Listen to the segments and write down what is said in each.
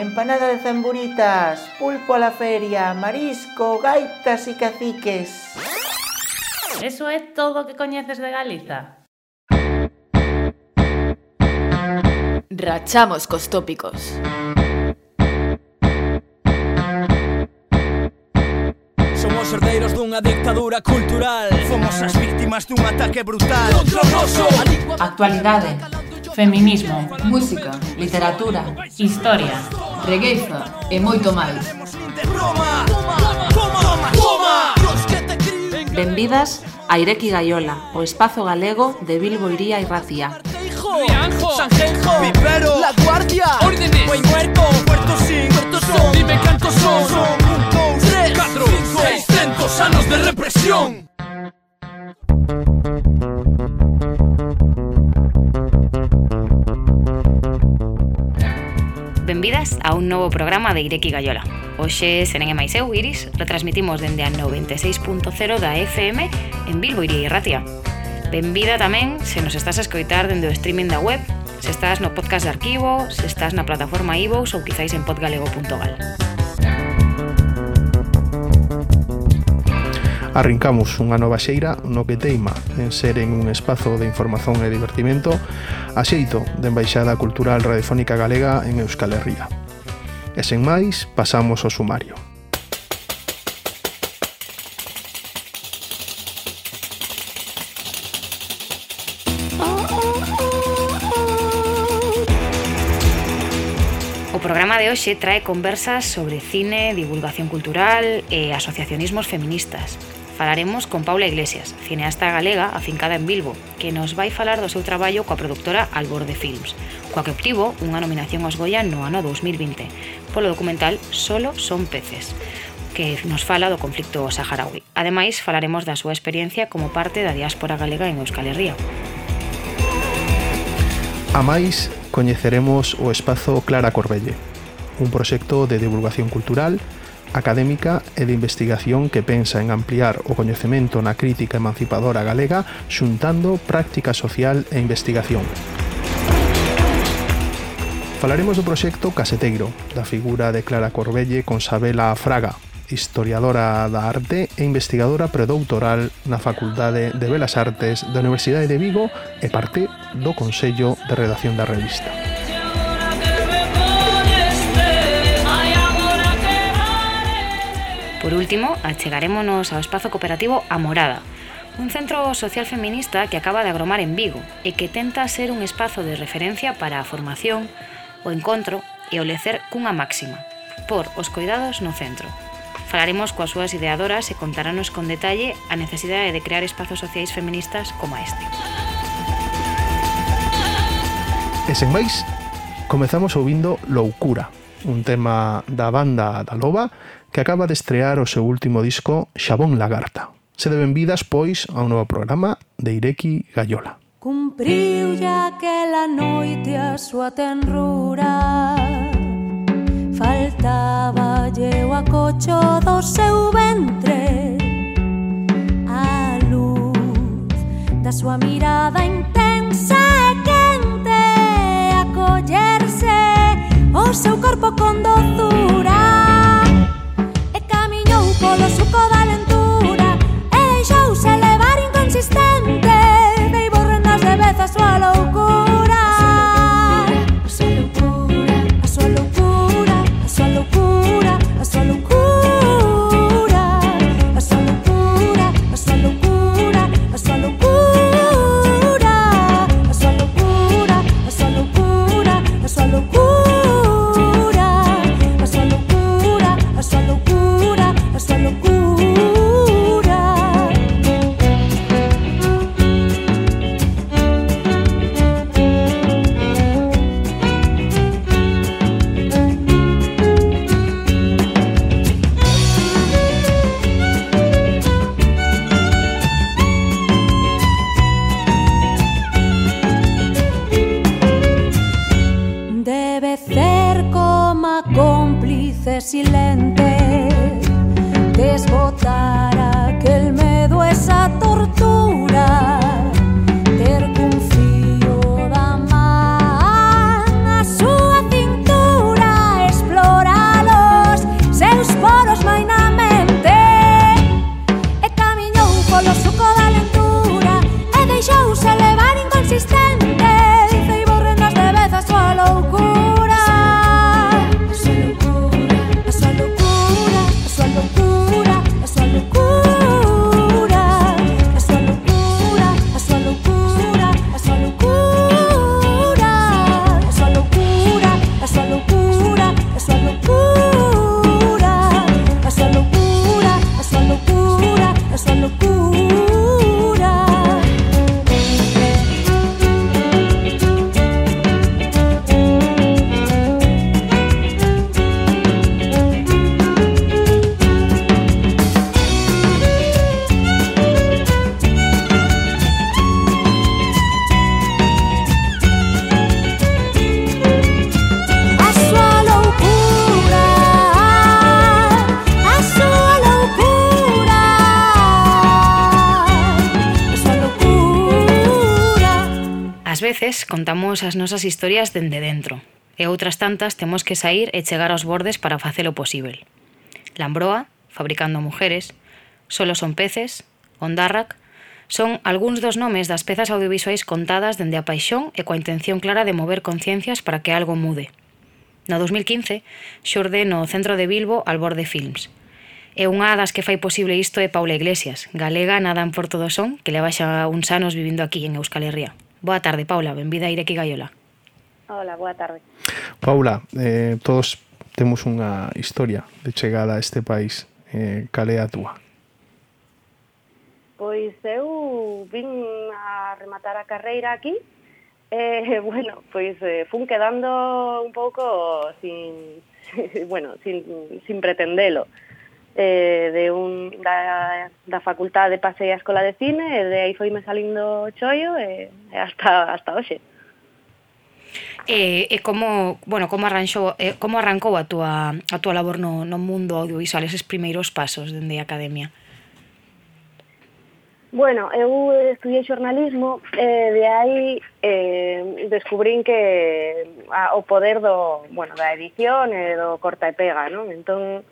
empanada de zamburitas, pulpo a la feria, marisco, gaitas e caciques. Eso é todo o que coñeces de Galiza. Rachamos cos tópicos. Somos herdeiros dunha dictadura cultural Fomos as víctimas dun ataque brutal Actualidade, feminismo, música, literatura, historia regueiza e moito máis. Benvidas a Ireki Gaiola, o espazo galego de Bilbo Iría e Racía. Rianjo, Sanjenjo, Vivero, La Guardia, Órdenes, Buen Muerto, Puerto Sin, Puerto Son, Dime cantos son, son, un, dos, tres, cuatro, cinco, seiscientos anos de represión. benvidas a un novo programa de Ireki Gallola. Hoxe serén e maiseu Iris retransmitimos dende a 96.0 da FM en Bilbo Iria Irratia. Benvida tamén se nos estás a escoitar dende o streaming da web, se estás no podcast de arquivo, se estás na plataforma iVoox ou quizáis en podgalego.gal. Arrincamos unha nova xeira no que teima en ser en un espazo de información e divertimento a xeito da Embaixada Cultural Radiofónica Galega en Euskal Herria. E sen máis, pasamos ao sumario. O programa de hoxe trae conversas sobre cine, divulgación cultural e asociacionismos feministas falaremos con Paula Iglesias, cineasta galega afincada en Bilbo, que nos vai falar do seu traballo coa productora Alborde Films, coa que obtivo unha nominación aos Goya no ano 2020, polo documental Solo son peces, que nos fala do conflicto saharaui. Ademais, falaremos da súa experiencia como parte da diáspora galega en Euskal Herria. A máis, coñeceremos o espazo Clara Corbelle, un proxecto de divulgación cultural que académica e de investigación que pensa en ampliar o coñecemento na crítica emancipadora galega xuntando práctica social e investigación. Falaremos do proxecto Caseteiro, da figura de Clara Corbelle con Sabela Fraga, historiadora da arte e investigadora predoutoral na Facultade de Belas Artes da Universidade de Vigo e parte do Consello de Redacción da Revista. Por último, achegarémonos ao espazo cooperativo A Morada, un centro social feminista que acaba de agromar en Vigo e que tenta ser un espazo de referencia para a formación, o encontro e o lecer cunha máxima, por os cuidados no centro. Falaremos coas súas ideadoras e contarános con detalle a necesidade de crear espazos sociais feministas como este. E sen máis, comezamos ouvindo Loucura, un tema da banda da Loba que acaba de estrear o seu último disco Xabón Lagarta. Se deben vidas, pois, a un novo programa de Ireki Gallola. Cumpriulle aquela noite a súa tenrura Faltaba o acocho do seu ventre A luz da súa mirada intensa e quente Acollerse o seu corpo con dozura veces contamos as nosas historias dende dentro, e outras tantas temos que sair e chegar aos bordes para facelo posible. Lambroa, Fabricando Mujeres, Solo son peces, Ondarrac, son algúns dos nomes das pezas audiovisuais contadas dende a paixón e coa intención clara de mover conciencias para que algo mude. No 2015, xorde no centro de Bilbo al borde films. E unha das que fai posible isto é Paula Iglesias, galega nada en Porto do Son, que leva xa uns anos vivindo aquí en Euskal Herria. Boa tarde, Paula, benvida a Ireki Gaiola. Hola, boa tarde. Paula, eh, todos temos unha historia de chegada a este país. Eh, cal é a túa? Pois eu vin a rematar a carreira aquí Eh, bueno, pois eh, fun quedando un pouco sin, bueno, sin, sin pretendelo eh, de un, da, da Facultade pasei a Escola de Cine e de aí foi me salindo chollo e, e hasta, hasta hoxe. E, e como, bueno, como arranxou, eh, como arrancou a túa, a túa labor no, no mundo audiovisual, eses primeiros pasos dende a academia? Bueno, eu estudiei xornalismo e de aí eh, descubrín que a, o poder do, bueno, da edición e do corta e pega, non? Entón,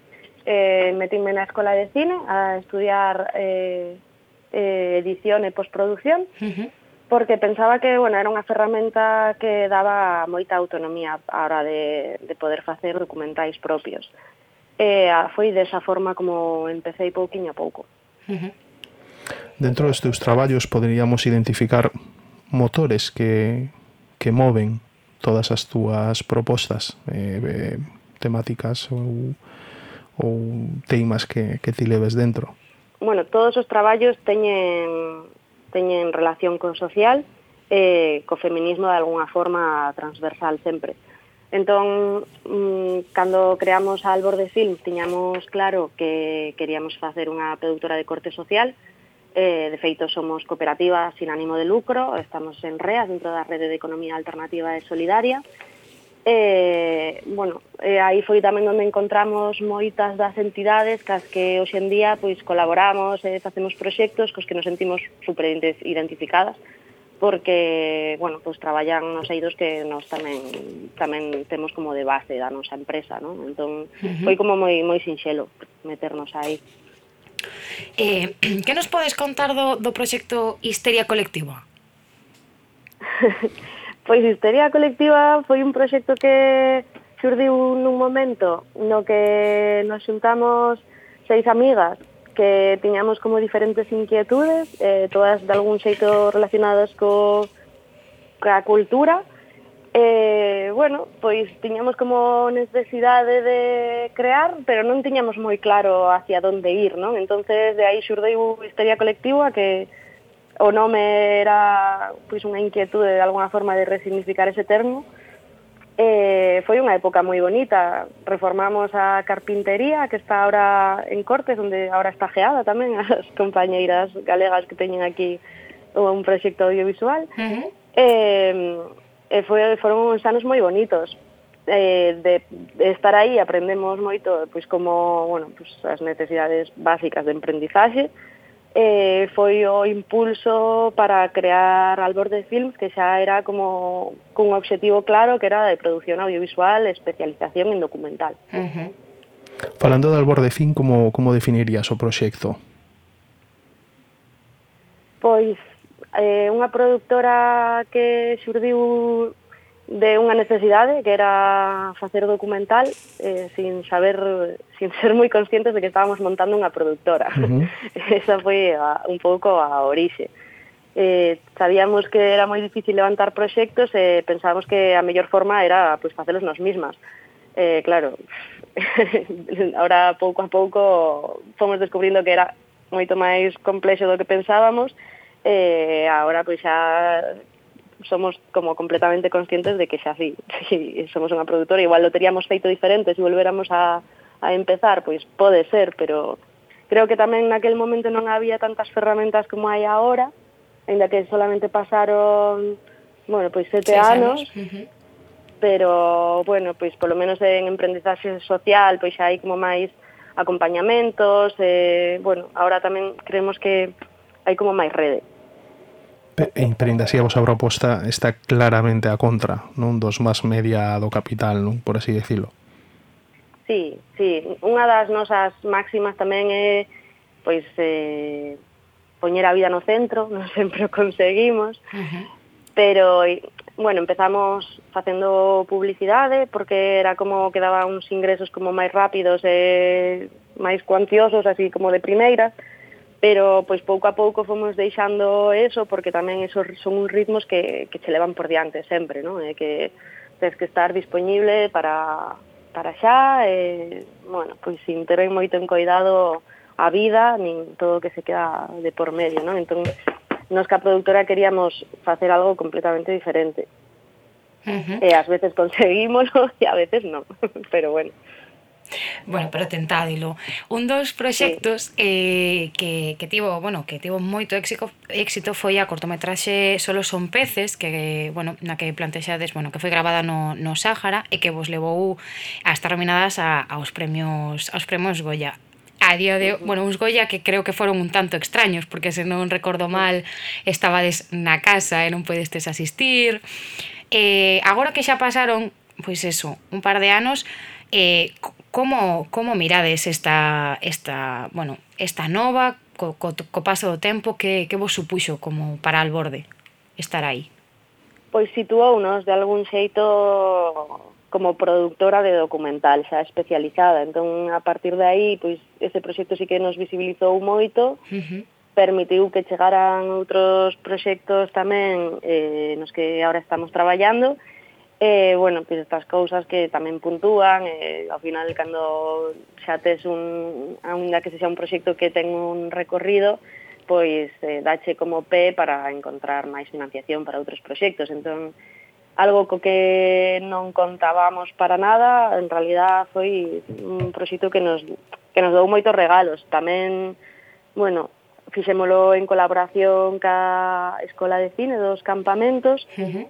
eh, metime na Escola de Cine a estudiar eh, eh, edición e postproducción, uh -huh. porque pensaba que bueno, era unha ferramenta que daba moita autonomía a hora de, de poder facer documentais propios. E eh, foi desa forma como empecé pouquiño a pouco. Uh -huh. Dentro dos teus traballos poderíamos identificar motores que, que moven todas as túas propostas eh, eh, temáticas ou ou teimas que, que ti leves dentro? Bueno, todos os traballos teñen, teñen relación co social e co feminismo de alguna forma transversal sempre. Entón, mm, cando creamos a Alborde Film, tiñamos claro que queríamos facer unha productora de corte social. Eh, de feito, somos cooperativa sin ánimo de lucro, estamos en REAS, dentro da Rede de Economía Alternativa e Solidaria, Eh, bueno, eh, aí foi tamén onde encontramos moitas das entidades cas que hoxe en día pois, colaboramos e facemos proxectos cos que nos sentimos super identificadas porque, bueno, pois traballan nos eidos que nos tamén tamén temos como de base da nosa empresa, non? Entón, uh -huh. foi como moi moi sinxelo meternos aí. Eh, que nos podes contar do, do proxecto Histeria Colectiva? Pois Histeria Colectiva foi un proxecto que xurdiu nun momento no que nos xuntamos seis amigas que tiñamos como diferentes inquietudes, eh, todas de algún xeito relacionadas co, coa cultura, eh, bueno, pois tiñamos como necesidade de crear, pero non tiñamos moi claro hacia onde ir, non? Entonces, de aí xurdeu Histeria Colectiva que o nome era pois unha inquietude de alguna forma de resignificar ese termo. Eh, foi unha época moi bonita. Reformamos a carpintería que está ahora en Cortes, onde ahora está geada tamén as compañeiras galegas que teñen aquí un proxecto audiovisual. Uh -huh. eh, e foi, foron uns anos moi bonitos. Eh, de, de estar aí aprendemos moito pois como, bueno, pois as necesidades básicas de emprendizaxe, uh eh, foi o impulso para crear Alborde Films, que xa era como cun obxectivo claro que era de produción audiovisual, especialización en documental. Uh -huh. Falando de Alborde Film, como, como definirías o proxecto? Pois, eh, unha productora que xurdiu de unha necesidade que era facer o documental eh, sin saber, sin ser moi conscientes de que estábamos montando unha productora. Uh -huh. Esa foi a, un pouco a orixe. Eh, sabíamos que era moi difícil levantar proxectos e eh, pensábamos que a mellor forma era pues, facelos nos mismas. Eh, claro, ahora pouco a pouco fomos descubrindo que era moito máis complexo do que pensábamos e eh, agora pois pues, xa somos como completamente conscientes de que xa así, si somos unha produtora, igual lo teríamos feito diferente, se si volveramos a, a empezar, pois pode ser, pero creo que tamén naquel momento non había tantas ferramentas como hai ahora, ainda que solamente pasaron, bueno, pois sete Seis anos, anos. Uh -huh. pero, bueno, pois polo menos en emprendizaxe social, pois xa hai como máis acompañamentos, eh, bueno, ahora tamén creemos que hai como máis rede. Impren así a vosa proposta está claramente a contra, non dos máis media do capital, non por así decirlo. Sí, sí, unha das nosas máximas tamén é pois eh, poñer a vida no centro, non sempre o conseguimos, uh -huh. pero bueno, empezamos facendo publicidade porque era como que daba uns ingresos como máis rápidos e máis cuantiosos, así como de primeiras, uh pero pois pouco a pouco fomos deixando eso porque tamén esos son uns ritmos que, que che levan por diante sempre, non? É que tens que estar disponible para, para xa e, bueno, pois sin ter moito en coidado a vida nin todo o que se queda de por medio, non? Entón, nos que a productora queríamos facer algo completamente diferente. Uh -huh. E ás veces conseguímoslo e a veces non, pero bueno bueno, pero tentádilo. Un dos proxectos eh, que, que tivo, bueno, que tivo moito éxito, éxito foi a cortometraxe Solo son peces, que bueno, na que plantexades, bueno, que foi gravada no, no Sáhara e que vos levou a estar nominadas a, aos premios aos premios Goya a día de, bueno, uns Goya que creo que foron un tanto extraños, porque se non recordo mal, estabades na casa e non podestes asistir. Eh, agora que xa pasaron, pois eso, un par de anos, eh, como, como mirades esta, esta, bueno, esta nova co, co, co paso do tempo que, que vos supuxo como para al borde estar aí? Pois situounos de algún xeito como productora de documental xa especializada. Entón, a partir de aí, pois, ese proxecto sí que nos visibilizou moito, uh -huh. permitiu que chegaran outros proxectos tamén eh, nos que agora estamos traballando, E, bueno, pois estas cousas que tamén puntúan, eh, e, ao final, cando xa tes un, ainda que se xa un proxecto que ten un recorrido, pois eh, dache como pé para encontrar máis financiación para outros proxectos. Entón, algo co que non contábamos para nada, en realidad foi un proxecto que nos, que nos dou moitos regalos. Tamén, bueno, fixémolo en colaboración ca Escola de Cine dos Campamentos, uh -huh.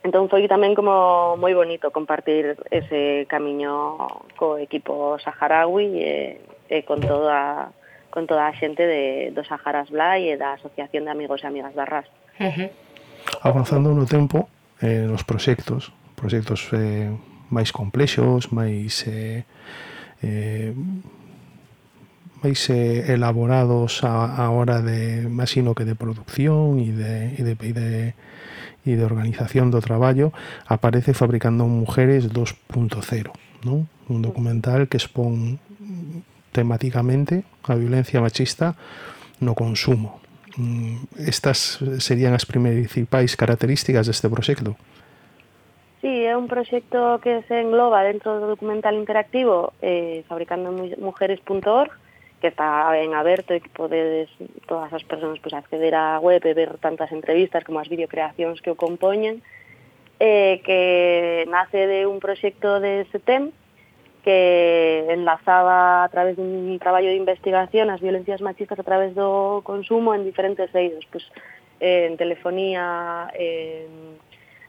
Entón foi tamén como moi bonito compartir ese camiño co equipo saharaui e, e con toda con toda a xente de, do Saharas Blai e da Asociación de Amigos e Amigas da RAS. Uh -huh. Avanzando no tempo, eh, nos proxectos, proxectos eh, máis complexos, máis eh, eh, máis eh, elaborados a, a hora de, máis sino que de producción e de, e de, e de e de organización do traballo aparece Fabricando Mujeres 2.0 non? un documental que expón temáticamente a violencia machista no consumo Mm, estas serían as principais características deste proxecto Sí, é un proxecto que se engloba dentro do documental interactivo eh, fabricandomujeres.org que está en aberto e que podedes todas as persoas pois, acceder á web e ver tantas entrevistas como as videocreacións que o compoñen eh, que nace de un proxecto de SETEM que enlazaba a través dun traballo de investigación as violencias machistas a través do consumo en diferentes eidos, pois, eh, en telefonía, en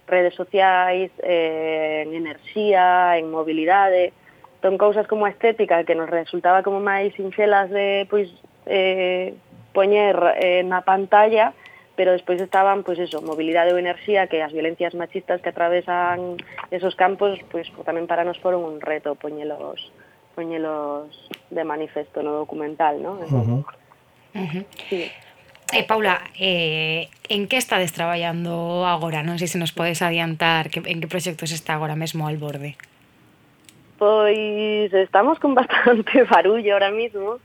redes sociais, eh, en enerxía, en mobilidade, son cousas como a estética que nos resultaba como máis sinxelas de pois eh, poñer eh, na pantalla pero despois estaban, pois eso, mobilidade ou enerxía que as violencias machistas que atravesan esos campos, pois, pois tamén para nos foron un reto poñelos poñelos de manifesto no documental, ¿no? Uh -huh. Uh -huh. Sí. Eh, Paula, eh, en que estades traballando agora? Non sei se nos podes adiantar que, en que proxectos está agora mesmo al borde. Pois estamos con bastante barullo ahora mismo.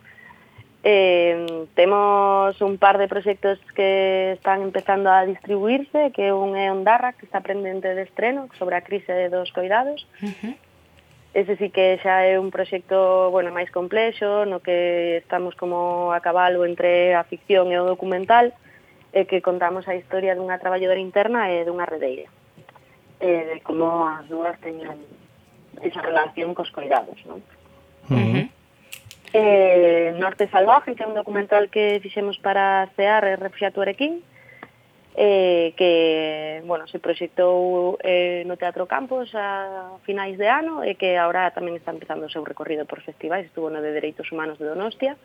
Eh, temos un par de proxectos que están empezando a distribuirse, que un é Ondarra, que está pendente de estreno, sobre a crise dos coidados. Uh -huh. Ese sí que xa é un proxecto bueno, máis complexo, no que estamos como a cabalo entre a ficción e o documental, e que contamos a historia dunha traballadora interna e dunha redeira. E como as dúas teñen esa relación cos cuidados, non? Uh -huh. eh, Norte Salvaje, que é un documental que fixemos para CEAR e Refugiato Arequín, eh, que bueno, se proxectou eh, no Teatro Campos a finais de ano e que agora tamén está empezando o seu recorrido por festivais, estuvo no de Dereitos Humanos de Donostia,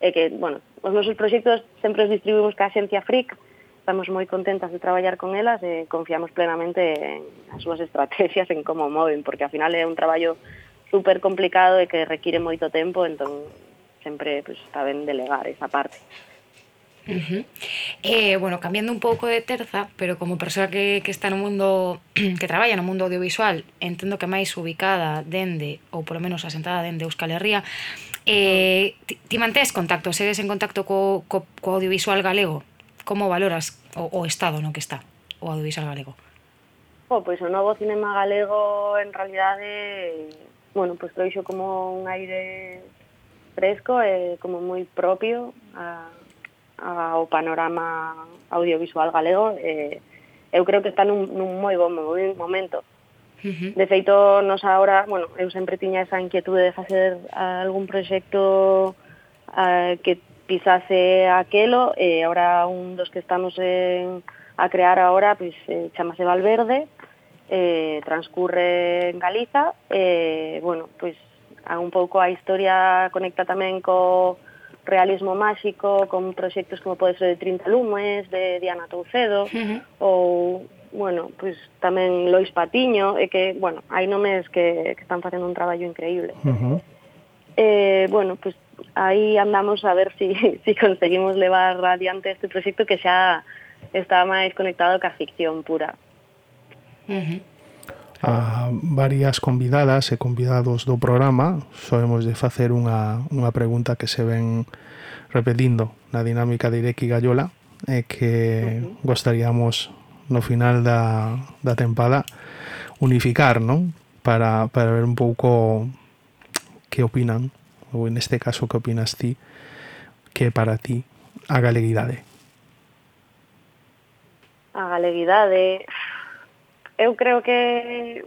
e que, bueno, os nosos proxectos sempre os distribuimos ca Xencia Fric, estamos moi contentas de traballar con elas e confiamos plenamente en as súas estrategias, en como moven, porque ao final é un traballo super complicado e que require moito tempo, entón sempre pues, está ben delegar esa parte. Uh -huh. eh, bueno, cambiando un pouco de terza, pero como persoa que, que está no mundo que traballa no mundo audiovisual, entendo que máis ubicada dende ou polo menos asentada dende Euskal Herria, eh, ti, ti mantés contacto, segues en contacto co, co, co audiovisual galego? como valoras o, o estado no que está o audiovisual galego? Oh, pois o novo cinema galego en realidade bueno, pois trouxo como un aire fresco e como moi propio a, a, ao panorama audiovisual galego e eu creo que está nun, nun moi bon momento. Uh -huh. De feito, nos ahora, bueno, eu sempre tiña esa inquietude de facer algún proxecto uh, que pisase aquelo e agora un dos que estamos en, a crear agora pois, eh, chamase Valverde eh, transcurre en Galiza e, eh, bueno, pois un pouco a historia conecta tamén co realismo máxico con proxectos como pode ser de 30 lumes, de Diana Toucedo uh -huh. ou bueno, pois tamén Lois Patiño e que, bueno, hai nomes que, que están facendo un traballo increíble. Uh -huh. Eh, bueno, pois ahí andamos a ver si, si conseguimos levar adiante este proxecto que xa está máis conectado ca ficción pura. Uh -huh. A varias convidadas e convidados do programa soemos de facer unha, unha pregunta que se ven repetindo na dinámica de Ireki Gallola e que uh -huh. gostaríamos no final da, da tempada unificar, non? Para, para ver un pouco que opinan ou en este caso que opinas ti que para ti a galeguidade? A galeguidade eu creo que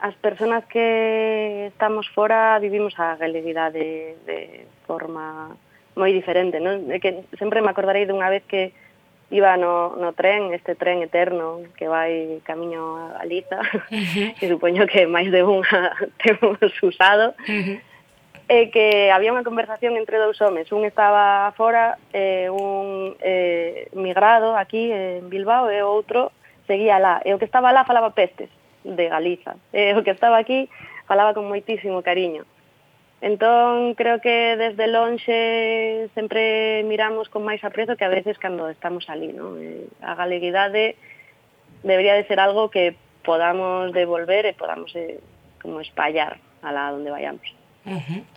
as persoas que estamos fora vivimos a galeguidade de forma moi diferente, non? É que sempre me acordarei dunha vez que iba no, no tren, este tren eterno que vai camiño a Galiza, que supoño que máis de unha temos usado, uh -huh é que había unha conversación entre dous homes. Un estaba fora, eh, un eh, migrado aquí en Bilbao e outro seguía lá. E o que estaba lá falaba pestes de Galiza. E o que estaba aquí falaba con moitísimo cariño. Entón, creo que desde lonxe sempre miramos con máis aprezo que a veces cando estamos ali. Non? A galeguidade debería de ser algo que podamos devolver e podamos eh, como espallar a la onde vayamos. Uh -huh.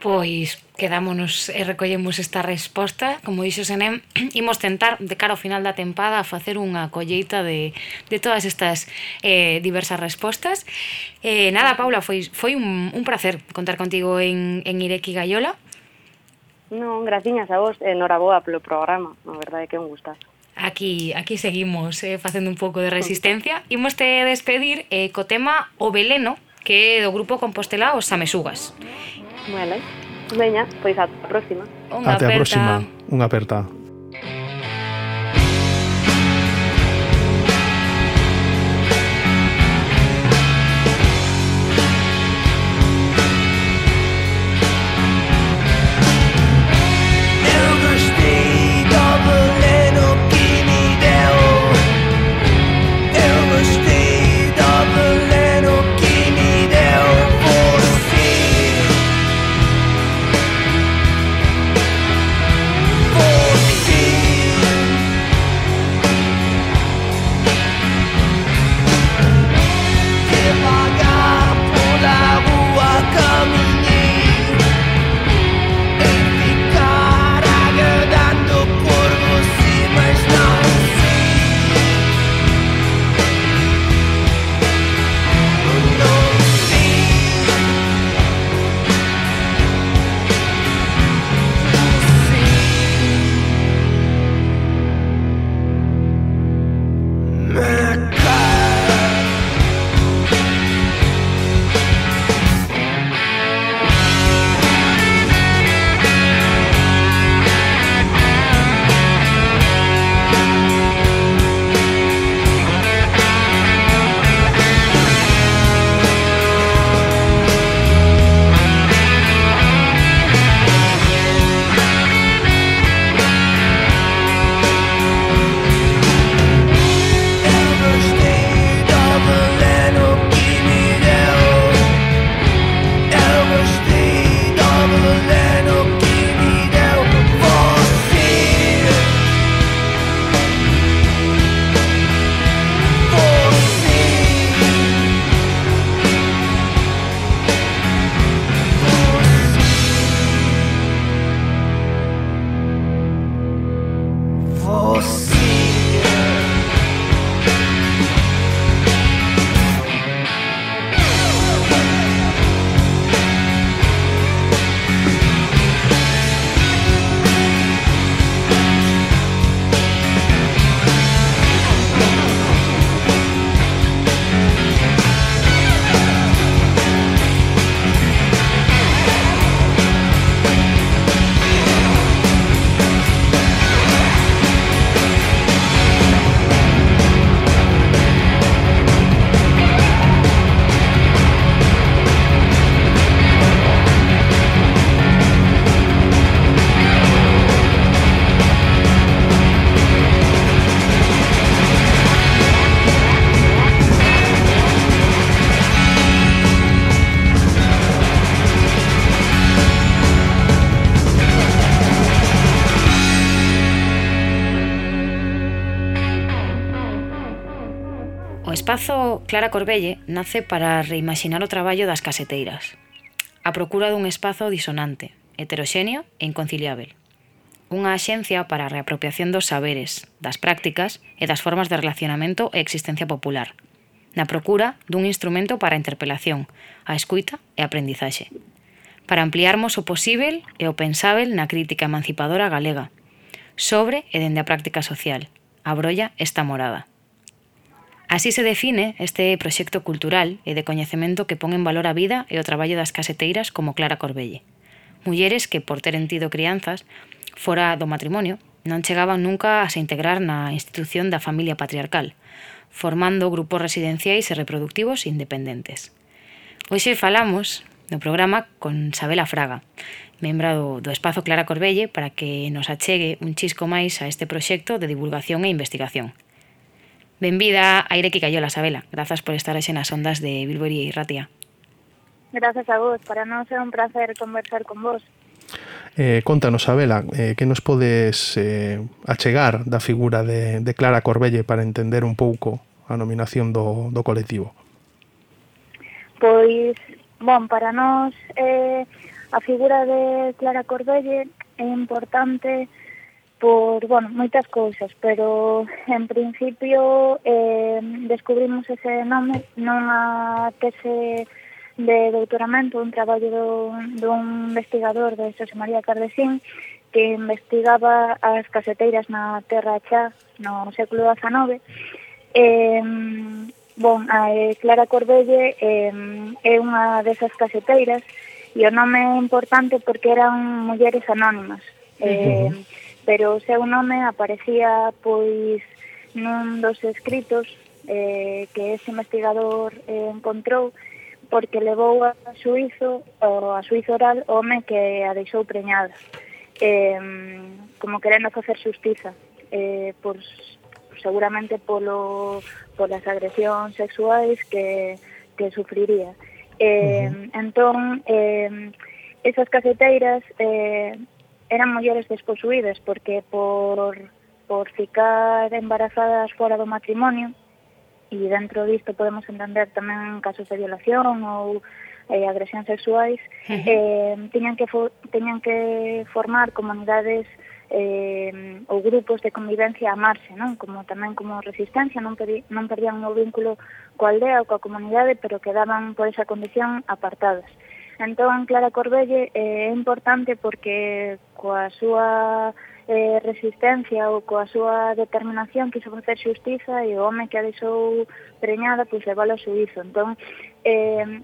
Pois quedámonos e recollemos esta resposta. Como dixo Senem, imos tentar de cara ao final da tempada facer unha colleita de, de todas estas eh, diversas respostas. Eh, nada, Paula, foi, foi un, un placer contar contigo en, en Ireki Gaiola. Non, graciñas a vos, enhoraboa polo programa, a verdade que é un gustazo aquí aquí seguimos eh, facendo un pouco de resistencia. Imos te despedir eh, co tema O Veleno, que é do grupo Compostela Os Samesugas. Vale. Veña, pois ata a próxima. Unha até aperta. a próxima. Unha aperta. Clara Corbelle nace para reimaginar o traballo das caseteiras, a procura dun espazo disonante, heteroxéneo e inconciliável. Unha axencia para a reapropiación dos saberes, das prácticas e das formas de relacionamento e existencia popular, na procura dun instrumento para a interpelación, a escuita e a aprendizaxe, para ampliarmos o posível e o pensável na crítica emancipadora galega, sobre e dende a práctica social. Abrolla esta morada. Así se define este proxecto cultural e de coñecemento que pon en valor a vida e o traballo das caseteiras como Clara Corbelle. Mulleres que, por teren tido crianzas, fora do matrimonio, non chegaban nunca a se integrar na institución da familia patriarcal, formando grupos residenciais e reproductivos independentes. Hoxe falamos no programa con Sabela Fraga, membra do, do Espazo Clara Corbelle, para que nos achegue un chisco máis a este proxecto de divulgación e investigación. Benvida, aire que cayó la Sabela. Grazas por estar hoxe nas ondas de Bilbo e Ratia. Grazas a vos, para non ser un placer conversar con vos. Eh, contanos, Abela, eh, que nos podes eh, achegar da figura de, de Clara Corbelle para entender un pouco a nominación do, do colectivo? Pois, bon, para nós eh, a figura de Clara Corbelle é importante por, bueno, moitas cousas, pero en principio eh, descubrimos ese nome nunha tese de doutoramento, un traballo do, dun investigador de Xosé María Cardesín que investigaba as caseteiras na Terra Chá no século XIX. Eh, bon, a eh, Clara Corbelle eh, é unha desas caseteiras e o nome é importante porque eran mulleres anónimas. Eh, uh -huh pero o seu nome aparecía pois nun dos escritos eh, que ese investigador eh, encontrou porque levou a suizo o a suizo oral o home que a deixou preñada eh, como querendo facer justiza eh, por, seguramente polo, polas agresións sexuais que, que sufriría eh, uh -huh. entón eh, esas caseteiras eh, eran mulleres desposuídas porque por, por ficar embarazadas fora do matrimonio e dentro disto podemos entender tamén casos de violación ou eh, agresións sexuais uh -huh. eh, tiñan, que tiñan que formar comunidades eh, ou grupos de convivencia a marxe, non? Como tamén como resistencia, non, non perdían o vínculo coa aldea ou coa comunidade, pero quedaban por esa condición apartadas. Uh Entón, Clara Corbelle eh, é importante porque coa súa eh, resistencia ou coa súa determinación quiso facer xustiza e o home que a deixou preñada pois leválo ao suizo. Entón, eh,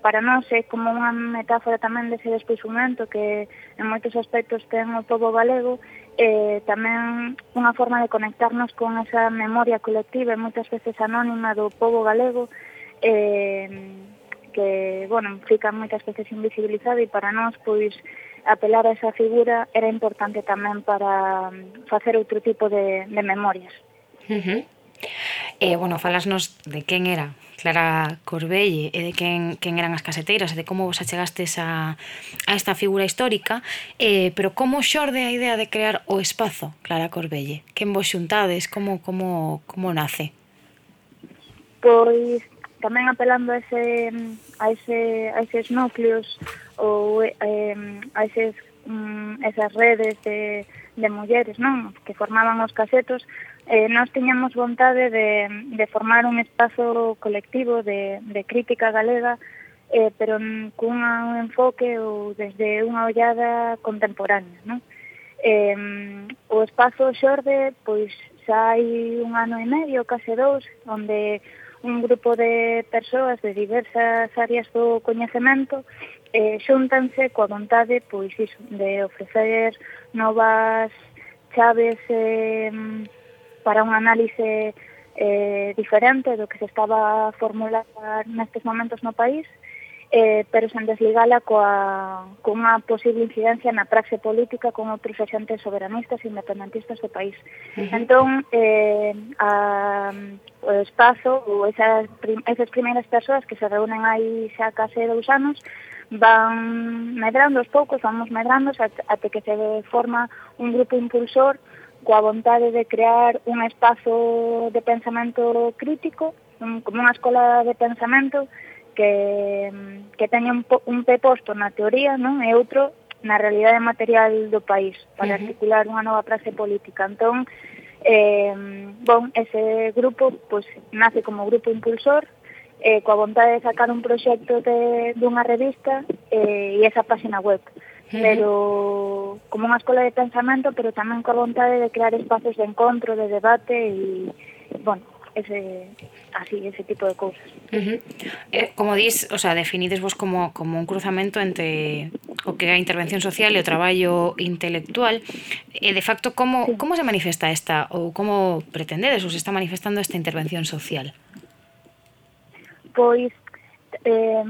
para nós é como unha metáfora tamén dese despoisumento que en moitos aspectos ten o povo galego e tamén unha forma de conectarnos con esa memoria colectiva e moitas veces anónima do povo galego eh, que, bueno, fica moitas veces invisibilizado e para nós, pois, apelar a esa figura era importante tamén para mm, facer outro tipo de, de memorias. Uh -huh. Eh, bueno, falasnos de quen era Clara Corbelle e de quen, quen eran as caseteiras e de como vos achegastes a, a esta figura histórica eh, pero como xorde a idea de crear o espazo Clara Corbelle? Quen vos xuntades? Como, como, como nace? Pois tamén apelando a ese a ese a eses núcleos ou eh, a eses mm, esas redes de de mulleres, non, que formaban os casetos, eh, nós tiñamos vontade de, de formar un espazo colectivo de, de crítica galega, eh, pero cun un enfoque ou desde unha ollada contemporánea. Non? Eh, o espazo xorde, pois, xa hai un ano e medio, case dous, onde un grupo de persoas de diversas áreas do coñecemento eh, xuntanse coa vontade pois iso, de ofrecer novas chaves eh, para un análise eh, diferente do que se estaba a formular nestes momentos no país eh, pero sen desligala coa, cunha posible incidencia na praxe política con outros axentes soberanistas e independentistas do país. Uh -huh. Entón, eh, a, o espazo, ou esas, prim, esas primeiras persoas que se reúnen aí xa case dous anos, van medrando os poucos, vamos medrando até que se forma un grupo impulsor coa vontade de crear un espazo de pensamento crítico, un, como unha escola de pensamento, que, que teña un, un pé posto na teoría non e outro na realidade material do país para uh -huh. articular unha nova frase política. Entón, eh, bon, ese grupo pues, nace como grupo impulsor eh, coa vontade de sacar un proxecto de, dunha revista eh, e esa página web pero como unha escola de pensamento, pero tamén coa vontade de crear espazos de encontro, de debate e, bueno, ese así ese tipo de cousas. Uh -huh. eh, como dis, o sea, definides vos como, como un cruzamento entre o que a intervención social e o traballo intelectual. E eh, de facto como sí. como se manifesta esta ou como pretendedes ou se está manifestando esta intervención social? Pois eh,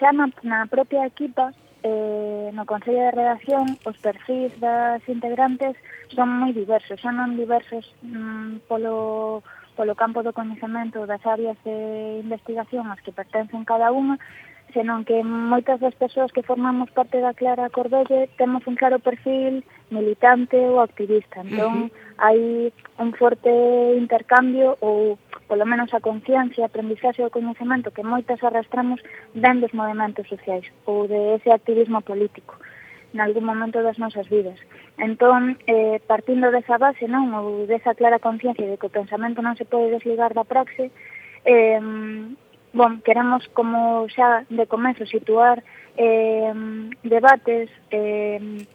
xa na, na propia equipa eh, no Consello de Redacción os perfis das integrantes son moi diversos, xa non diversos mm, polo polo campo do coñecemento das áreas de investigación as que pertencen cada unha, senón que moitas das persoas que formamos parte da Clara Cordelle temos un claro perfil militante ou activista. Entón, uh -huh. hai un forte intercambio ou polo menos a conciencia, a aprendizaxe ou coñecemento que moitas arrastramos ben dos movimentos sociais ou de ese activismo político en algún momento das nosas vidas. Entón, eh, partindo desa base, non, ou desa clara conciencia de que o pensamento non se pode desligar da praxe, eh, bon, queremos como xa de comezo situar eh, debates eh,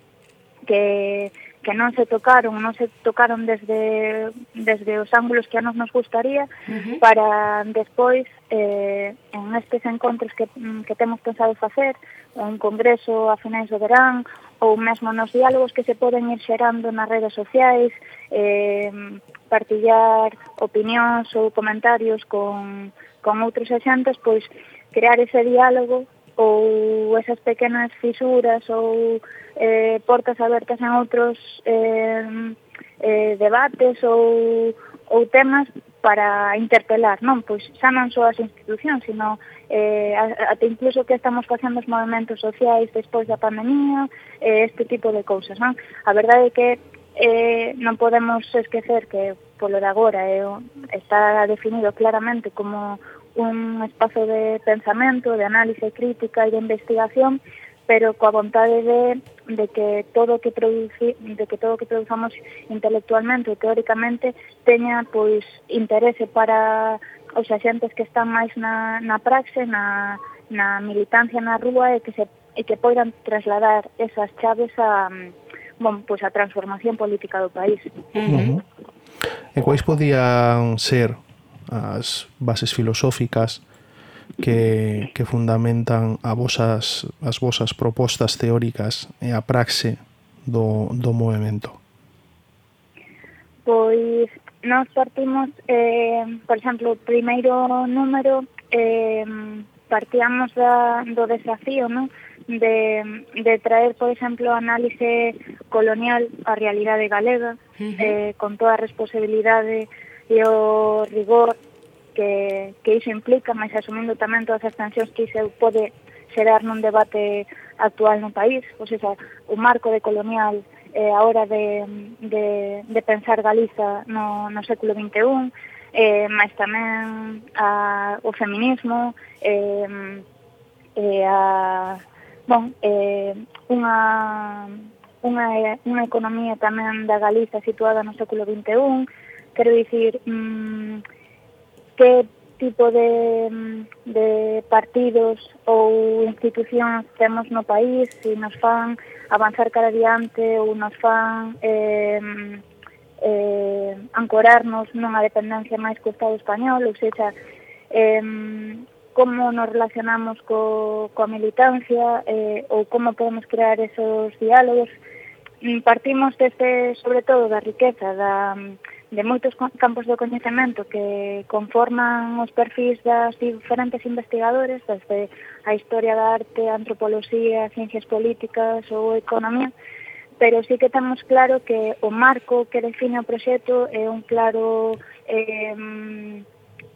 que que non se tocaron, non se tocaron desde, desde os ángulos que a nos nos gustaría, uh -huh. para despois, eh, en estes encontros que, mm, que temos pensado facer, un congreso a finais do verán, ou mesmo nos diálogos que se poden ir xerando nas redes sociais, eh, partillar opinións ou comentarios con, con outros axentes, pois crear ese diálogo ou esas pequenas fisuras ou eh, portas abertas en outros eh, eh, debates ou, ou temas para interpelar, non? Pois xa non só as institucións, sino eh, até incluso que estamos facendo os movimentos sociais despois da pandemia, eh, este tipo de cousas, non? A verdade é que eh, non podemos esquecer que polo de agora eh, está definido claramente como un espazo de pensamento, de análise crítica e de investigación, pero coa vontade de, de que todo que produci, de que todo que produzamos intelectualmente e teóricamente teña pois interese para os axentes que están máis na, na praxe, na, na militancia na rúa e que se e que poidan trasladar esas chaves a bon, pois a transformación política do país. Uh -huh. E quais podían ser as bases filosóficas que, que fundamentan a vosas, as vosas propostas teóricas e a praxe do, do movimento? Pois nós partimos, eh, por exemplo, o primeiro número eh, partíamos da, do desafío ¿no? de, de traer, por exemplo, análise colonial a realidade galega uh -huh. eh, con toda a responsabilidade e o rigor que, que iso implica, mas asumindo tamén todas as tensións que iso pode xerar nun debate actual no país, pois seja, o marco de colonial eh, a hora de, de, de pensar Galiza no, no século XXI, eh, mas tamén a, o feminismo, eh, eh, a, bon, eh, unha, unha, unha economía tamén da Galiza situada no século XXI, Quero dicir, mmm, que tipo de, mm, de partidos ou institucións temos no país e nos fan avanzar cara adiante ou nos fan eh, eh, ancorarnos nunha dependencia máis co Estado español, ou seja, eh, como nos relacionamos co, coa militancia eh, ou como podemos crear esos diálogos. Mm, partimos desde, sobre todo, da riqueza, da, de moitos campos do coñecemento que conforman os perfis das diferentes investigadores, pois desde a historia da arte, a antropoloxía, a ciencias políticas ou economía, pero sí que temos claro que o marco que define o proxecto é un claro eh,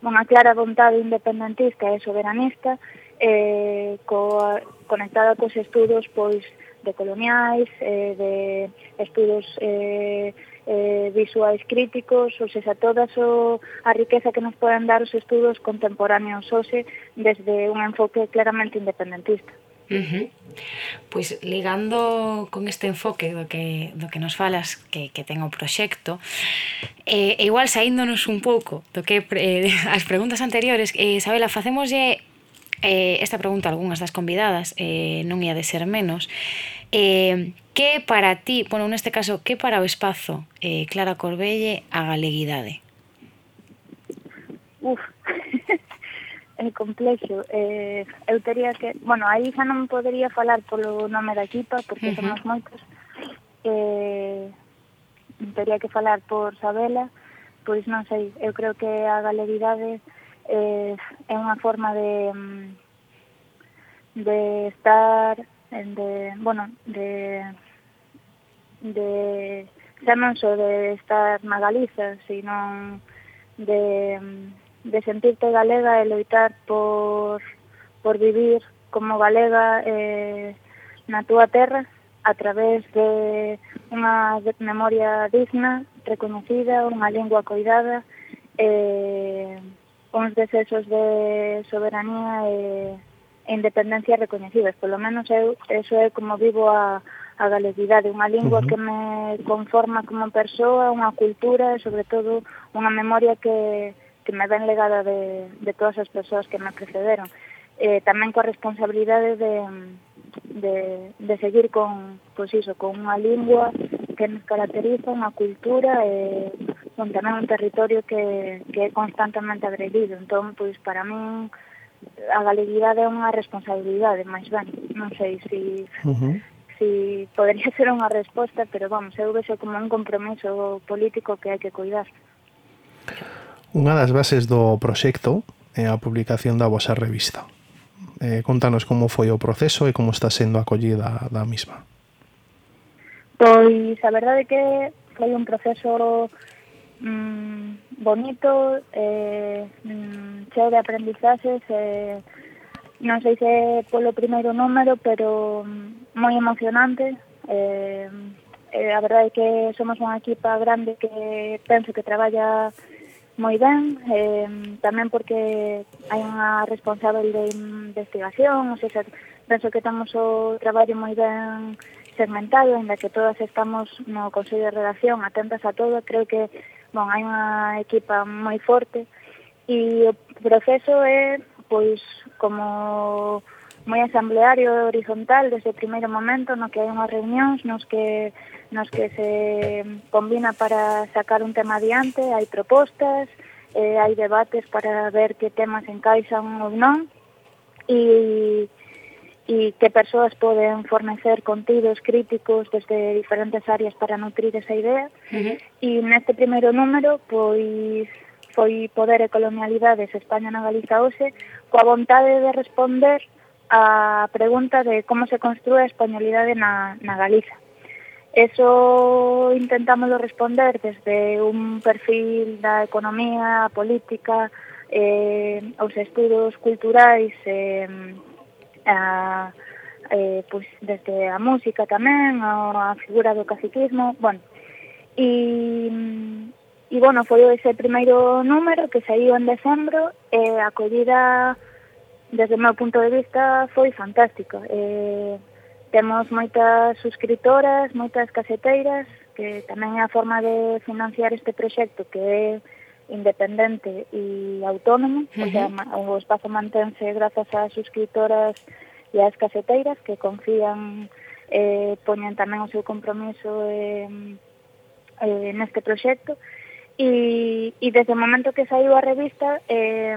unha clara vontade independentista e soberanista eh, co, conectada cos estudos pois decoloniais, eh, de estudos eh, eh, visuais críticos, ou seja, toda so, a riqueza que nos poden dar os estudos contemporáneos hoxe desde un enfoque claramente independentista. Uh -huh. Pois ligando con este enfoque do que, do que nos falas que, que ten o proxecto eh, igual saíndonos un pouco do que eh, as preguntas anteriores eh, Isabela, facémoslle eh, esta pregunta a algunhas das convidadas eh, non ia de ser menos eh, Que para ti, bueno, neste caso, que para o espazo, eh, Clara Corbelle, a galeguidade? Uf, é complexo. Eh, eu teria que... Bueno, aí xa non podería falar polo nome da equipa, porque uh -huh. somos moitos. Eh, teria que falar por Sabela, pois non sei, eu creo que a galeguidade eh, é unha forma de mm, de estar de, bueno, de de xa non só de estar na Galiza, sino de, de sentirte galega e loitar por, por vivir como galega eh, na túa terra a través de unha memoria digna, reconocida, unha lingua coidada, eh, uns desesos de soberanía e, e independencia reconhecidos. Polo menos eu, eso é como vivo a, a galeguidade, unha lingua uh -huh. que me conforma como persoa, unha cultura e sobre todo unha memoria que, que me ven legada de, de todas as persoas que me precederon. Eh, tamén coa responsabilidade de, de, de seguir con, pois iso, con unha lingua que nos caracteriza, unha cultura e son tamén un territorio que, que é constantemente agredido. Entón, pois, para min, a galeguidade é unha responsabilidade, máis ben, non sei se si, uh -huh si podría ser unha resposta, pero vamos, eu vexo como un compromiso político que hai que cuidar. Unha das bases do proxecto é a publicación da vosa revista. Eh, contanos como foi o proceso e como está sendo acollida da mesma. Pois a verdade que foi un proceso mm, bonito, eh, mm, cheo de aprendizaxes, eh, non sei se polo primeiro número, pero mm, moi emocionante. Eh, eh, a verdade é que somos unha equipa grande que penso que traballa moi ben, eh, tamén porque hai unha responsable de investigación, ou seja, penso que temos o traballo moi ben segmentado, en que todas estamos no Consello de Redacción atentas a todo, creo que bon, hai unha equipa moi forte e o proceso é pois como moi asambleario horizontal desde o primeiro momento no que hai unhas reunións nos que nos que se combina para sacar un tema adiante, hai propostas, eh, hai debates para ver que temas encaixan ou non e e que persoas poden fornecer contidos críticos desde diferentes áreas para nutrir esa idea. Uh -huh. E neste primeiro número, pois foi poder e colonialidades España na Galiza hoxe, coa vontade de responder a pregunta de como se construe a españolidade na, na Galiza. Eso intentámoslo responder desde un perfil da economía, política, eh, os estudos culturais, eh, a, eh, pois desde a música tamén, a, a figura do caciquismo, bueno, e E, bueno, foi ese primeiro número que saiu en decembro e eh, a acollida, desde o meu punto de vista, foi fantástica. E, eh, temos moitas suscriptoras, moitas caseteiras, que tamén é a forma de financiar este proxecto que é independente e autónomo, uh -huh. o, sea, o espazo mantense grazas ás suscriptoras e ás caseteiras que confían, eh, poñen tamén o seu compromiso eh, eh, neste proxecto E, e desde o momento que saiu a revista eh,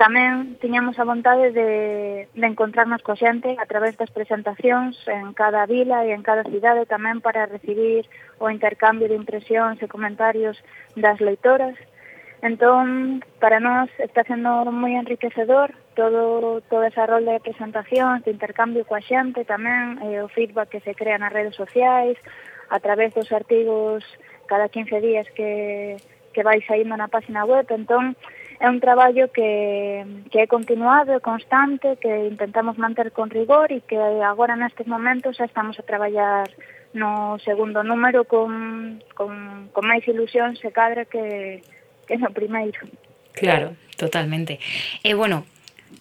tamén tiñamos a vontade de, de encontrarnos co xente a través das presentacións en cada vila e en cada cidade tamén para recibir o intercambio de impresións e comentarios das leitoras. Entón, para nós está sendo moi enriquecedor todo, toda esa rol de presentacións, de intercambio coa xente tamén, e eh, o feedback que se crea nas redes sociais, a través dos artigos cada 15 días que, que vai saindo na página web, entón é un traballo que, que é continuado é constante, que intentamos manter con rigor e que agora nestes momentos xa estamos a traballar no segundo número con, con, con máis ilusión se cadra que, que no primeiro. Claro, totalmente. E bueno,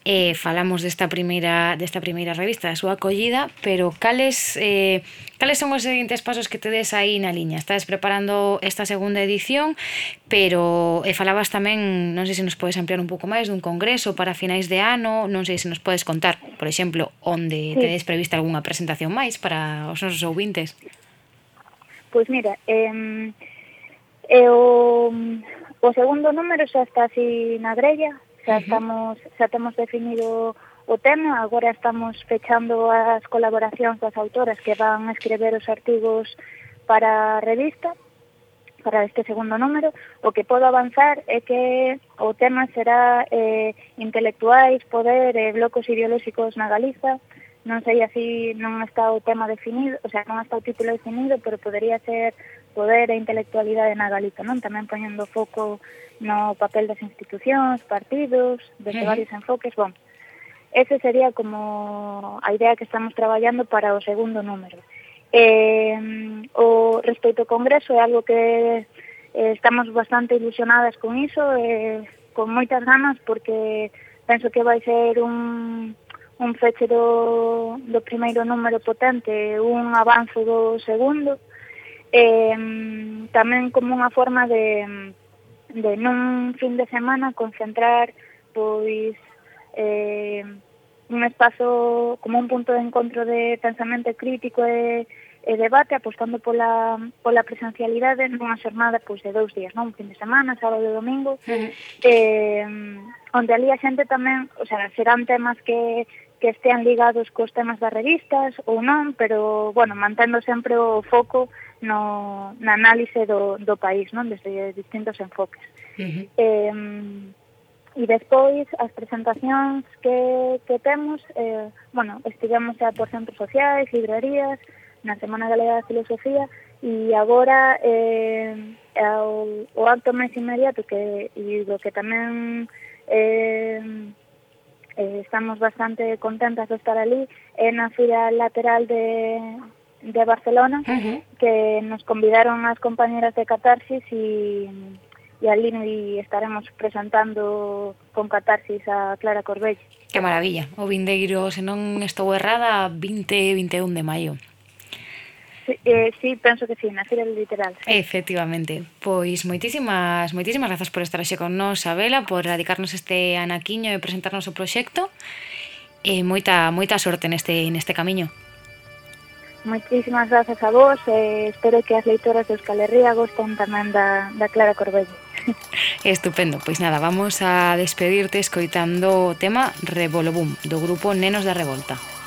eh, falamos desta primeira desta primeira revista, da súa acollida, pero cales eh, cales son os seguintes pasos que tedes aí na liña? Estás preparando esta segunda edición, pero eh, falabas tamén, non sei se nos podes ampliar un pouco máis dun congreso para finais de ano, non sei se nos podes contar, por exemplo, onde sí. tedes prevista algunha presentación máis para os nosos ouvintes. Pois pues mira, eh, eh, o, o segundo número xa está así na grella, xa estamos, xa temos definido o tema, agora estamos fechando as colaboracións das autoras que van a escrever os artigos para a revista, para este segundo número, o que podo avanzar é que o tema será eh, intelectuais, poder e eh, blocos ideolóxicos na Galiza, non sei así, non está o tema definido, o sea, non está o título definido, pero podería ser poder e intelectualidade na Galiza, non? Tamén poñendo foco no papel das institucións, partidos, desde uh -huh. varios enfoques, bon. Ese sería como a idea que estamos traballando para o segundo número. Eh, o respecto ao Congreso é algo que eh, estamos bastante ilusionadas con iso, eh, con moitas ganas, porque penso que vai ser un, un feche do, do primeiro número potente, un avanzo do segundo, eh, tamén como unha forma de, de nun fin de semana concentrar pois eh, un espazo como un punto de encontro de pensamento crítico e, e debate apostando pola, pola presencialidade nunha xornada pois, de dous días, non? un fin de semana, sábado e domingo, sí. eh, onde ali a xente tamén, o sea, serán temas que, que estean ligados cos temas das revistas ou non, pero, bueno, mantendo sempre o foco no, na análise do, do país, non? Desde distintos enfoques. Uh -huh. eh, e despois as presentacións que, que temos, eh, bueno, estivemos xa por centros sociais, librerías, na Semana Galega de Filosofía, e agora eh, o, o acto máis inmediato que, e do que tamén eh, eh, estamos bastante contentas de estar ali, é na fila lateral de, de Barcelona uh -huh. que nos convidaron as compañeras de Catarsis e e ali e estaremos presentando con Catarsis a Clara Corbell. Que maravilla, o vindeiro, se non estou errada, 20 21 de maio. Sí, eh, sí, penso que sí, na Feira Literal. Sí. Efectivamente. Pois moitísimas, moitísimas grazas por estar xe con nos, Abela, por dedicarnos este anaquiño e presentarnos o proxecto. E moita moita sorte neste neste camiño. Moitísimas grazas a vos e espero que as leitoras de Euskal Herria gosten tamén da, da Clara Corbello. Estupendo, pois nada, vamos a despedirte escoitando o tema Revolobum do grupo Nenos da Revolta.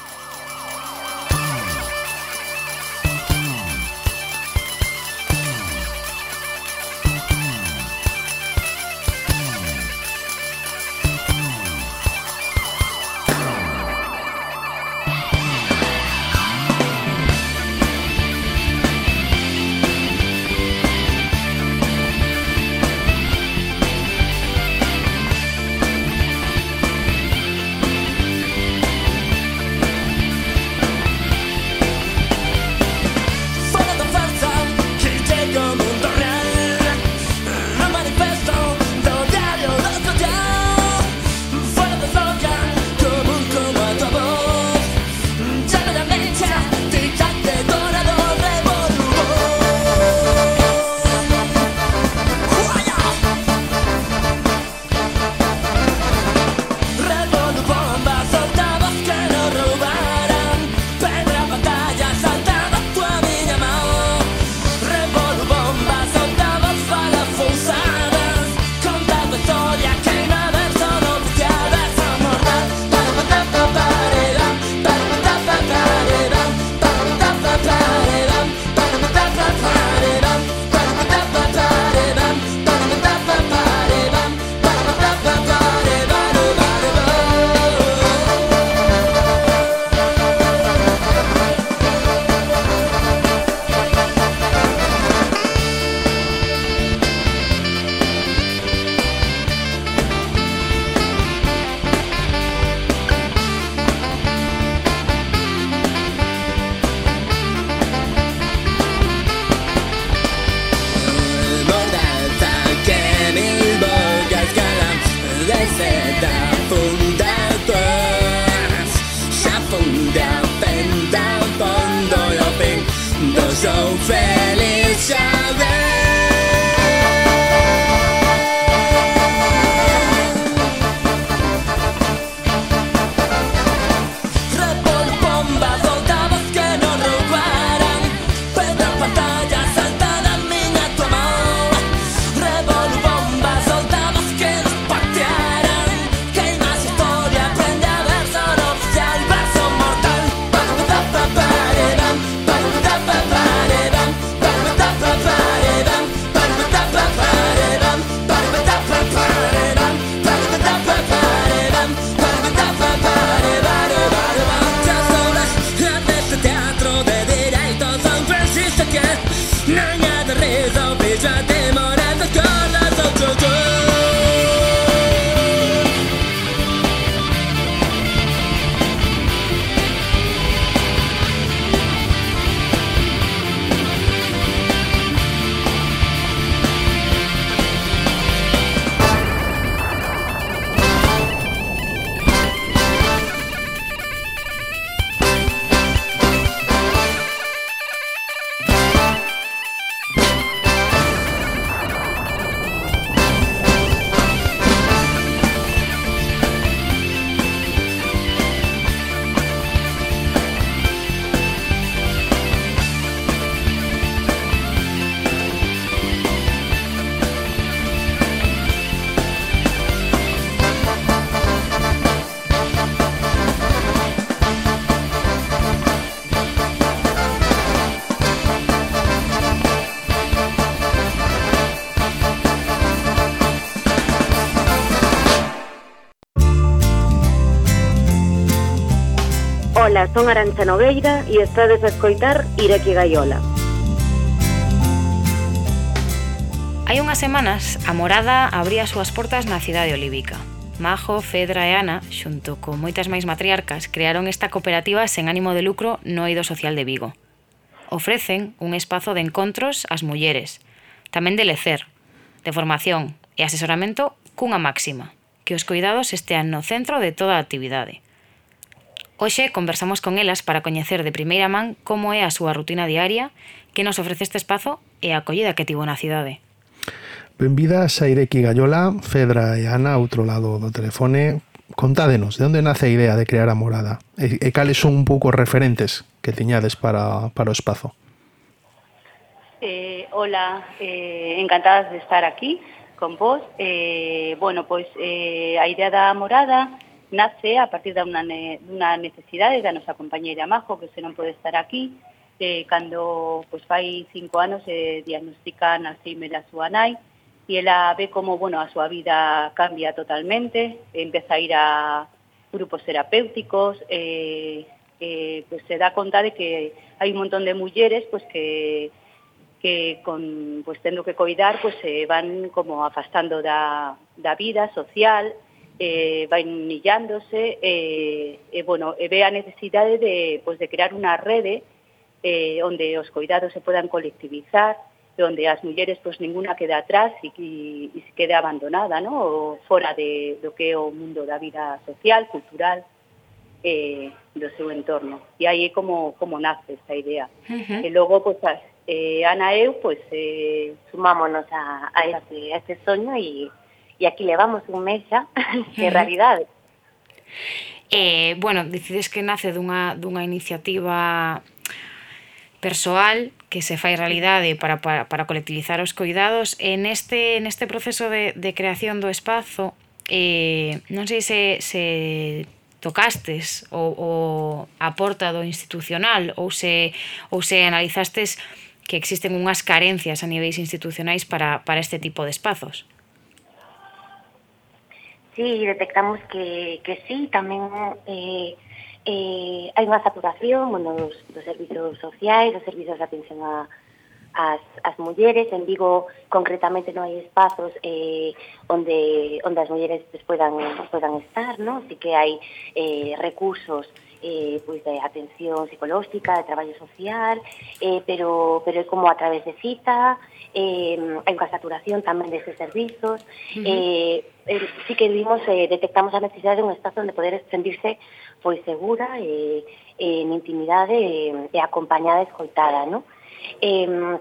Ola, son Arancha Nogueira e estades a escoitar Ireki Gaiola. Hai unhas semanas, a morada abría as súas portas na cidade olívica. Majo, Fedra e Ana, xunto con moitas máis matriarcas, crearon esta cooperativa sen ánimo de lucro no Eido Social de Vigo. Ofrecen un espazo de encontros ás mulleres, tamén de lecer, de formación e asesoramento cunha máxima, que os cuidados estean no centro de toda a actividade – Hoxe conversamos con elas para coñecer de primeira man como é a súa rutina diaria, que nos ofrece este espazo e a acollida que tivo na cidade. Benvidas a Ireki Gallola, Fedra e Ana, outro lado do telefone. Contádenos, de onde nace a idea de crear a morada? E, e cales son un pouco referentes que tiñades para, para o espazo? Eh, hola, eh, encantadas de estar aquí con vos. Eh, bueno, pois eh, a idea da morada nace a partir dunha, ne, dunha necesidade da nosa compañeira Majo, que se non pode estar aquí, eh, cando pois, fai cinco anos se eh, diagnostican Alzheimer a súa nai, e ela ve como bueno, a súa vida cambia totalmente, empeza a ir a grupos terapéuticos, eh, eh, pues se dá conta de que hai un montón de mulleres pues, que que con, pues, tendo que coidar pues, se van como afastando da, da vida social, eh, van humillándose, eh, e, bueno, e ve a necesidade de, pues, de crear unha rede eh, onde os coidados se podan colectivizar, onde as mulleres pues ninguna queda atrás e, e se quede abandonada, ¿no? O fora de do que é o mundo da vida social, cultural eh, do seu entorno. E aí é como, como nace esta idea. Uh -huh. E logo, pues, as, eh, Ana e eu pues, eh, sumámonos a, a, este, a este soño e, e aquí levamos un mes xa, que realidade. Eh, bueno, dicides que nace dunha, dunha iniciativa persoal que se fai realidade para, para, para colectivizar os cuidados e neste, neste proceso de, de creación do espazo eh, non sei se, se tocastes o, o a porta do institucional ou se, ou se analizastes que existen unhas carencias a niveis institucionais para, para este tipo de espazos. Sí, detectamos que, que sí, tamén eh, eh, hai unha saturación bueno, dos, dos servizos sociais, dos servizos de atención a, as, as mulleres, en Vigo concretamente non hai espazos eh, onde, onde as mulleres pues, podan, podan estar, ¿no? así que hai eh, recursos eh, pois de atención psicolóxica, de traballo social, eh, pero, pero é como a través de cita, eh, hai unha saturación tamén destes servizos, uh -huh. eh, eh, sí que vimos, eh, detectamos a necesidade de un espazo onde poder sentirse pois segura e eh, en intimidade e, eh, e acompañada e escoitada, non? Eh,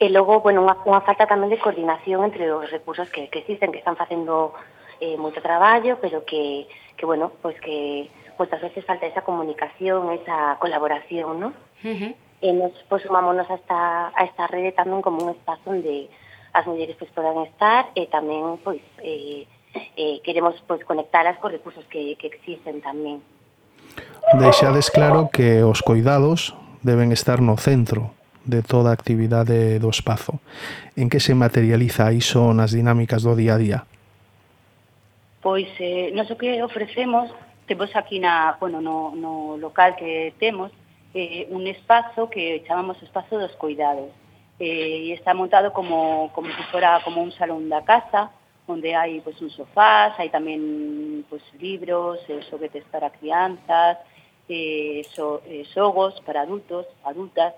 e logo, bueno, unha, unha falta tamén de coordinación entre os recursos que, que existen, que están facendo eh, moito traballo, pero que, que bueno, pois que moitas veces falta esa comunicación, esa colaboración, ¿no? Uh -huh. E nos, pois, pues, sumámonos a esta, a esta rede tamén como un espazo onde as mulleres pois, pues, podan estar eh, e tamén, pois, eh, eh, queremos pois, conectalas cos recursos que, que existen tamén. Deixades claro que os coidados deben estar no centro de toda a actividade do espazo. En que se materializa iso nas dinámicas do día a día? Pois, eh, non o que ofrecemos temos aquí na, bueno, no, no local que temos eh, un espazo que chamamos espazo dos cuidados eh, e está montado como, como se fora como un salón da casa, onde hai pues, un sofás, hai tamén pues, libros, eh, xoguetes para crianzas, eh, so, eh, xogos para adultos, adultas.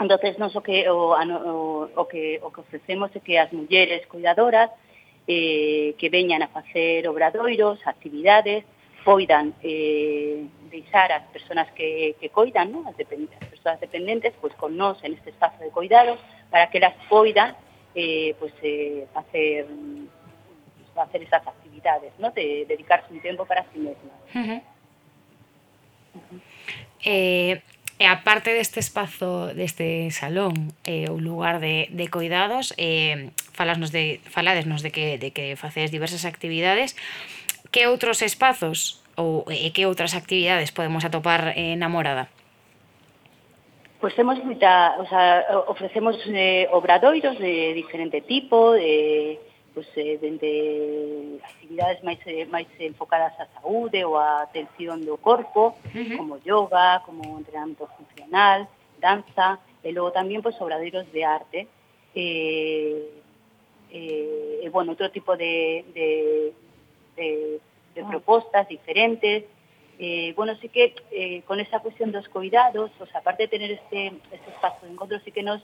entonces nos, so que o, o, o, que, o que ofrecemos é que as mulleres cuidadoras eh, que veñan a facer obradoiros, actividades, poidan eh, deixar as persoas que, que coidan, ¿no? as, dependentes, as persoas dependentes, pues, con nós en este espazo de cuidado, para que las poidan eh, pues, eh, hacer, pues, hacer esas actividades, ¿no? de dedicarse un tempo para sí mesmas. Uh -huh. Uh -huh. Eh, E aparte deste espazo, deste salón eh, ou lugar de, de cuidados, eh, falasnos de, faladesnos de que, de que facedes diversas actividades, que outros espazos ou e eh, que outras actividades podemos atopar eh, na morada? Pois temos muita, o sea, ofrecemos eh, obradoiros de diferente tipo, de eh, pues, eh, dende actividades máis, eh, máis enfocadas á saúde ou á atención do corpo, uh -huh. como yoga, como entrenamento funcional, danza, e logo tamén pois, pues, obradoiros de arte, eh, eh, e, bueno, outro tipo de, de, de, de propostas diferentes, eh, bueno, sí que eh, con esa cuestión dos cuidados, o sea, aparte de tener este, este espacio de encontro, sí que nos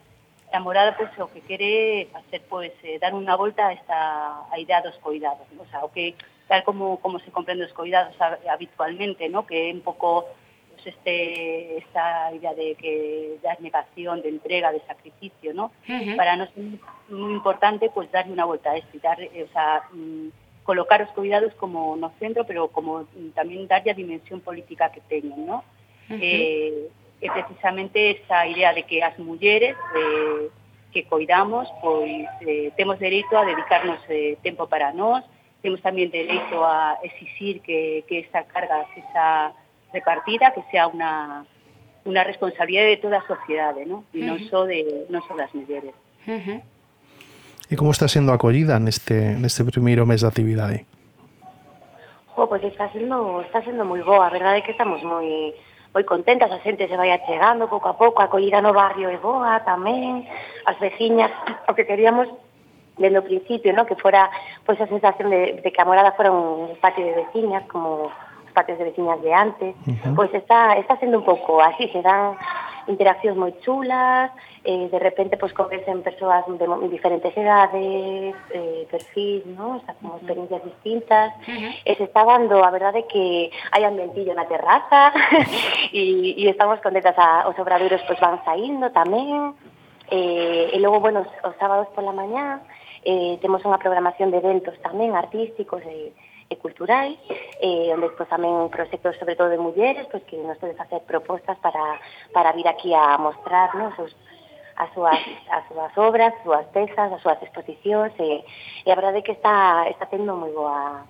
a morada pois o que quere facer pois eh, dar unha volta a esta a idea dos cuidados, ¿no? o sea, o que tal como como se comprende os cuidados habitualmente, ¿no? Que un pouco pues, este esta idea de que de negación, de entrega, de sacrificio, ¿no? Uh -huh. Para nos é moi importante pues darle unha volta a esto, dar, eh, o sea, mm, colocar os cuidados como no centro, pero como tamén darlle a dimensión política que teñen, ¿no? Uh -huh. eh, é precisamente esa idea de que as mulleres eh, que coidamos, pois eh, temos dereito a dedicarnos eh, tempo para nós, temos tamén dereito a exixir que, que esa carga sexa repartida, que sea unha, unha responsabilidade de toda a sociedade, ¿no? e non só de non só das mulleres. Uh -huh. E como está sendo acollida neste, neste primeiro mes de actividade? Jo, pois está sendo, está sendo moi boa, a verdade é que estamos moi moi contentas, a xente se vai achegando pouco a pouco, a acollida no barrio é boa tamén, as veciñas, o que queríamos dende o principio, no? que fora pois a sensación de, de que a morada fora un patio de veciñas, como patios de veciñas de antes, uh -huh. pois está, está sendo un pouco así, se dan interaccións moi chulas, eh, de repente pois convecen persoas de diferentes edades, eh, perfis, ¿no? o sea, como experiencias distintas, uh eh, -huh. e se está dando a verdade que hai ambientillo na terraza e, e estamos contentas ah, a, os obradoiros pois van saindo tamén, eh, e logo, bueno, os, os sábados pola mañá eh, temos unha programación de eventos tamén artísticos e eh, e culturais, eh, onde pois, tamén proxectos sobre todo de mulleres, pois, que nos poden facer propostas para, para vir aquí a mostrarnos os, as súas, as súas obras, as súas pezas, as súas exposicións, e, e a eh, verdade é que está, está tendo moi boa,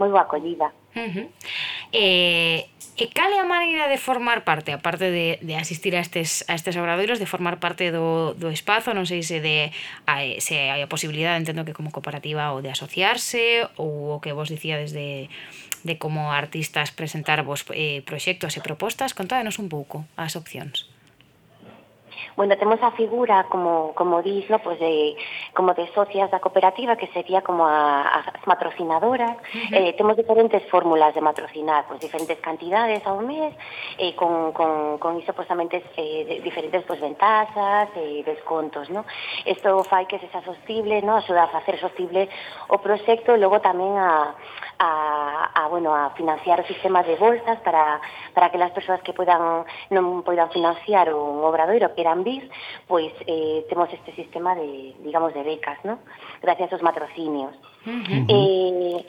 moi boa acollida. Uh -huh. E, e cal é a maneira de formar parte, aparte de, de asistir a estes, a estes obradoiros, de formar parte do, do espazo, non sei se, de, a, se hai a posibilidade, entendo que como cooperativa, ou de asociarse, ou o que vos dicía desde de como artistas presentar vos eh, proxectos e propostas, contádenos un pouco as opcións bueno, temos a figura, como, como dís, no, pues de, como de socias da cooperativa, que sería como a, as matrocinadoras. Uh -huh. eh, temos diferentes fórmulas de matrocinar, pues diferentes cantidades ao mes, eh, con, con, con iso pues tamén tes, eh, de, diferentes pues, ventaxas e eh, descontos, no? Isto fai que se xa sostible, no? Axuda a facer sostible o proxecto, e logo tamén a, a, a, bueno, a financiar o sistema de bolsas para, para que las persoas que puedan non poidan financiar un obradoiro que eran bis, pois eh, temos este sistema de, digamos, de becas, ¿no? gracias aos matrocinios. Uh -huh. eh,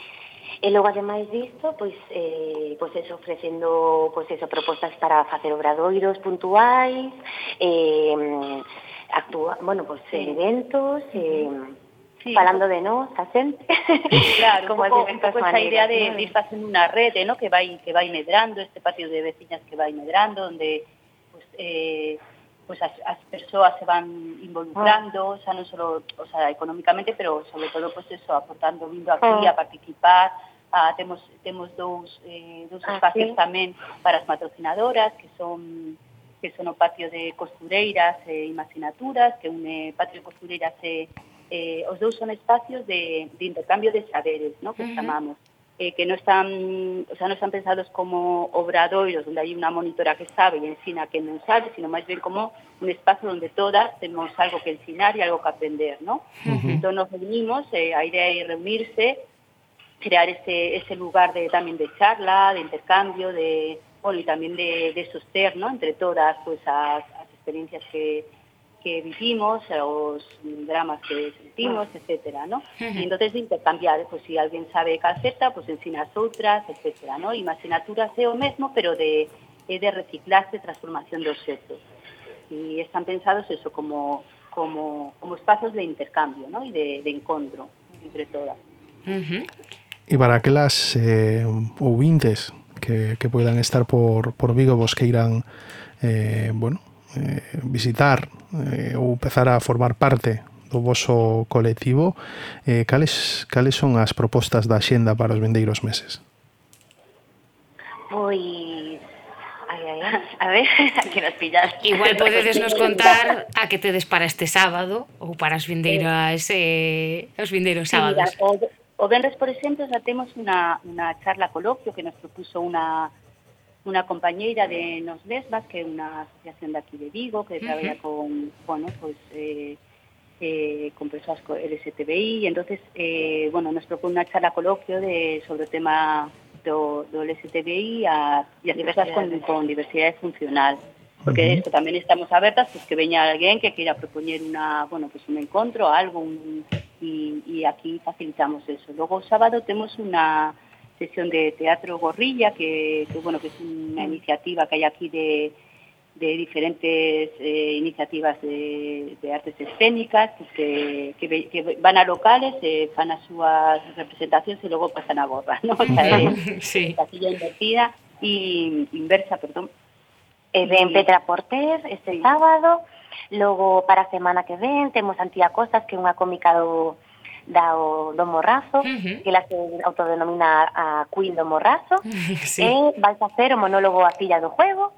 E logo, ademais disto, pois, eh, pois eso, ofrecendo pois eso, propostas para facer obradoiros puntuais, eh, actua, bueno, pois, sí. eventos, eh, Sí. falando de nós, a xente. Claro, como un pouco, pouco esa idea de, ¿no? de ir facendo unha rede, ¿no? que vai que vai medrando, este patio de veciñas que vai medrando, onde pues, eh, pues as, as persoas se van involucrando, ah. xa non só, o sea, económicamente, pero sobre todo pues eso, aportando, vindo aquí ah. a participar, ah, a, temos, temos dous, eh, dous ah, espacios ah, sí. tamén para as patrocinadoras, que son que son o patio de costureiras e eh, imaginaturas, que une patio de costureiras e eh, eh, os dous son espacios de, de intercambio de saberes, ¿no? que uh -huh. chamamos eh, que no están, o sea, no están pensados como obradoiros donde hay una monitora que sabe y ensina que non sabe, sino máis bien como un espacio donde todas tenemos algo que ensinar y algo que aprender, ¿no? Uh -huh. Nos reunimos, eh, a idea é reunirse, crear ese, ese lugar de tamén de charla, de intercambio, de, bueno, y también de, de soster, ¿no? Entre todas, pues, as, as experiencias que, que vivimos, os dramas que sentimos, etcétera, ¿no? Y entonces de intercambiar, pues si alguén sabe calceta, pues ensinas outras, etcétera, ¿no? Imaginaturas é o mesmo, pero de, de reciclaje, transformación de objetos. Y están pensados eso como, como, como espacios de intercambio, ¿no? Y de, de encontro entre todas. Uh -huh. Y para aquelas eh, ouvintes que, que puedan estar por, por Vigo, vos que irán, eh, bueno, eh, visitar eh, ou empezar a formar parte do voso colectivo, eh, cales, cales son as propostas da xenda para os vendeiros meses? Pois ai, ai, a ver, aquí nos pillas. Igual podedes nos contar a que tedes para este sábado ou para as vindeiras eh, os vindeiros sábados. Sí, mira, o, o Benres, por exemplo, xa temos unha, unha charla coloquio que nos propuso unha unha compañeira de Nos Lesbas, que é unha asociación de aquí de Vigo, que Ujú. traballa con, bueno, pues, eh, eh, con persoas co LSTBI, e entonces, eh, bueno, nos propone unha charla coloquio de, sobre o tema do, do LSTBI a, e as persoas con, con diversidade funcional. Porque Ujú. esto tamén estamos abertas pues, que veña alguén que queira propoñer una, bueno, pues un encontro, algo, un, y, y aquí facilitamos eso. Luego sábado temos una sesión de teatro gorrilla que, que bueno que es una iniciativa que hay aquí de, de diferentes eh, iniciativas de, de artes escénicas pues, que, que, ve- que van a locales, eh, fan as súas representacións e logo pasan a gorra, ¿no? O sea, é sí. casilla invertida e inversa, perdón. E ven Petra Porter este sábado, logo para a semana que ven temos Antía Costas, que é unha cómica do, da, o, do Morrazo, que ela se autodenomina a Queen do Morrazo, Sí. e vais a hacer o monólogo A Filla do Juego,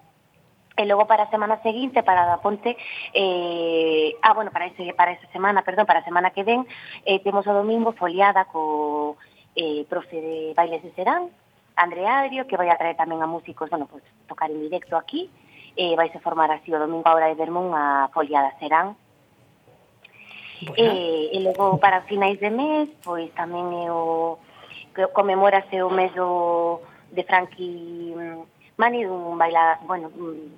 e logo para a semana seguinte, para a Ponte, eh, ah, bueno, para, ese, para esa semana, perdón, para a semana que ven, eh, temos o domingo foliada co eh, profe de bailes de Serán, André Adrio, que vai a traer tamén a músicos, bueno, pues tocar en directo aquí, e vais a formar así o domingo a hora de Vermón a foliada Serán. E, e logo para finais de mes, pois tamén é o que conmemorase o mes do de Frankie Mani dun baila, bueno,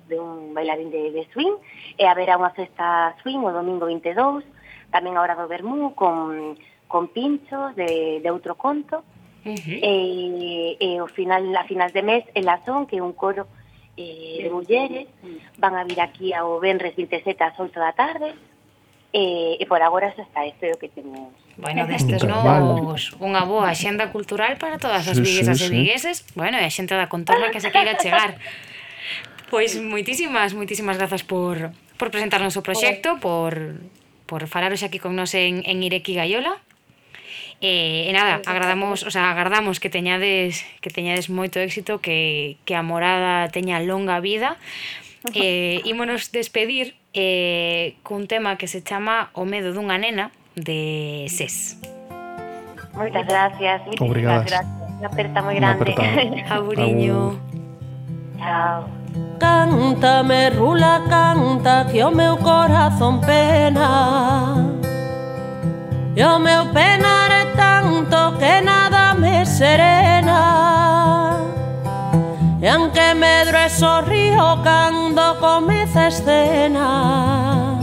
de un bailarín de, de swing e haberá unha festa swing o domingo 22, tamén a hora do Bermú con con pinchos de, de outro conto. Uh -huh. e, e o final a finais de mes en la son que é un coro eh, de mulleres van a vir aquí ao Benres 27 ás 8 da tarde e, e por agora xa está, isto é o que temos. Bueno, destes novos, unha boa xenda cultural para todas as sí, viguesas sí, e vigueses, sí. bueno, e a xente da contorna que se queira chegar. Pois moitísimas, moitísimas grazas por, por presentarnos o proxecto, por, por falaros aquí con nos en, en Ireki Gaiola. E, e nada, agradamos, o sea, agardamos que teñades que teñades moito éxito, que, que a morada teña longa vida, eh, ímonos despedir eh, cun tema que se chama O medo dunha nena de SES. Moitas gracias, moitas gracias. Unha aperta moi grande. Auriño. Chao. Canta, me rula, canta, que o meu corazón pena. E o meu penar é tanto que nada me serena. E anche medro e sorrío cando comeza a escena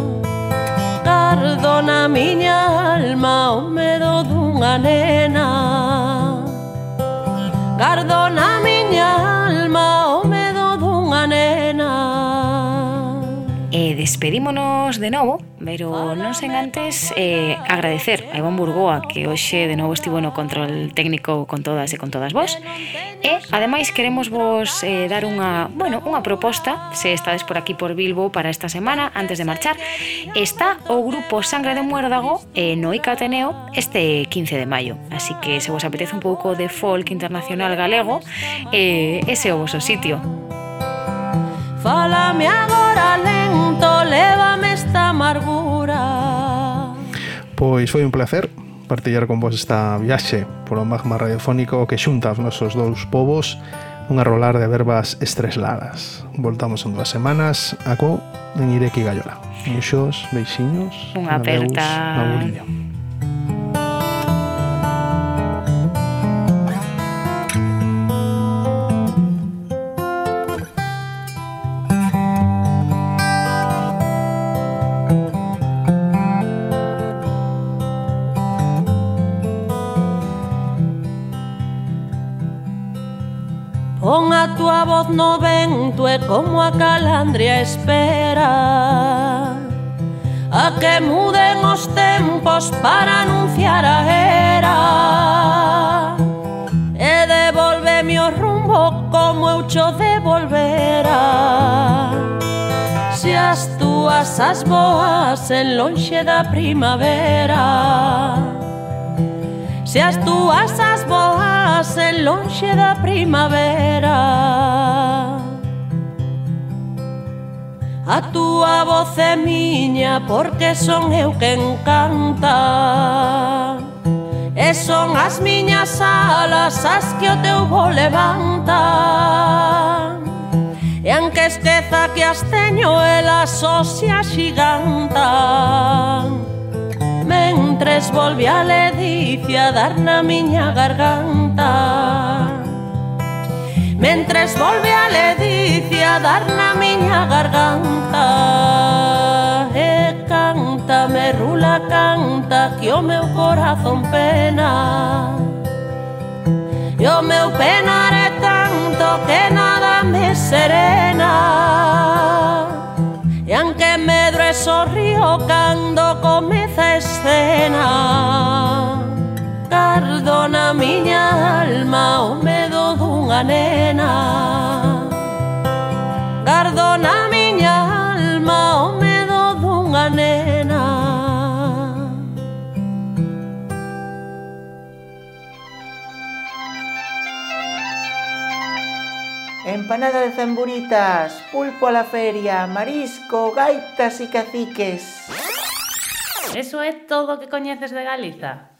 Cardo na miña alma o medo dunha nena. Gardo na miña alma E despedímonos de novo, pero non sen antes eh, agradecer a Iván Burgoa que hoxe de novo estivo no control técnico con todas e con todas vos. E ademais queremos vos eh, dar unha, bueno, unha proposta, se estades por aquí por Bilbo para esta semana antes de marchar, está o grupo Sangre de Muérdago eh, no Ica Ateneo este 15 de maio. Así que se vos apetece un pouco de folk internacional galego, eh, ese é o voso sitio. Fálame agora momento lévame esta amargura Pois foi un placer partillar con vos esta viaxe polo magma radiofónico que xunta os nosos dous povos unha rolar de verbas estresladas. Voltamos en dúas semanas a co en Ireki Gallola. Muxos beixiños. Unha aperta. Adeus, voz no vento e como a calandria espera a que muden os tempos para anunciar a era e devolveme o rumbo como eu cho devolvera. Se as túas as boas en lonxe da primavera. Se as túas as boas en lonxe da primavera A túa voz é miña porque son eu quen canta. E son as miñas alas as que o teu voo levanta. E anque esqueza que as teño elas só se axigantan. Londres volve a ledicia dar na miña garganta. Mentres volve a ledicia dar na miña garganta eh, E canta, me rula canta que o meu corazón pena. E o meu penar é tanto que nada me serena que medro e sorrío cando comeza a escena Cardo na miña alma o medo dunha nena. Gardo na empanada de zamburitas, pulpo a la feria, marisco, gaitas y caciques. Eso é todo o que coñeces de Galiza?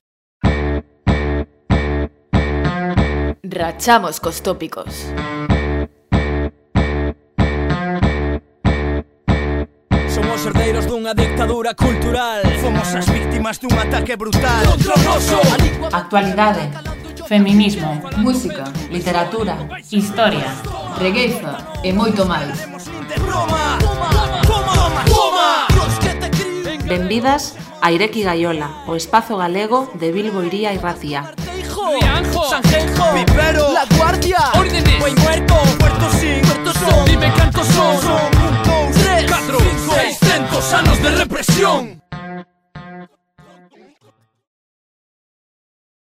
Rachamos cos tópicos. Somos herdeiros dunha dictadura cultural Fomos as víctimas dun ataque brutal Contra o noso Actualidade feminismo, música, literatura, historia, regueiza e moito máis. Benvidas a Ireki Gaiola, o espazo galego de Bilbo Iría e Racia. Rianjo, Sanjenjo, mi pero, la guardia, órdenes, buen muerto, Puerto sin, Puerto son, dime cantos son, son, un, dos, tres, cuatro, cinco, seiscientos anos de represión.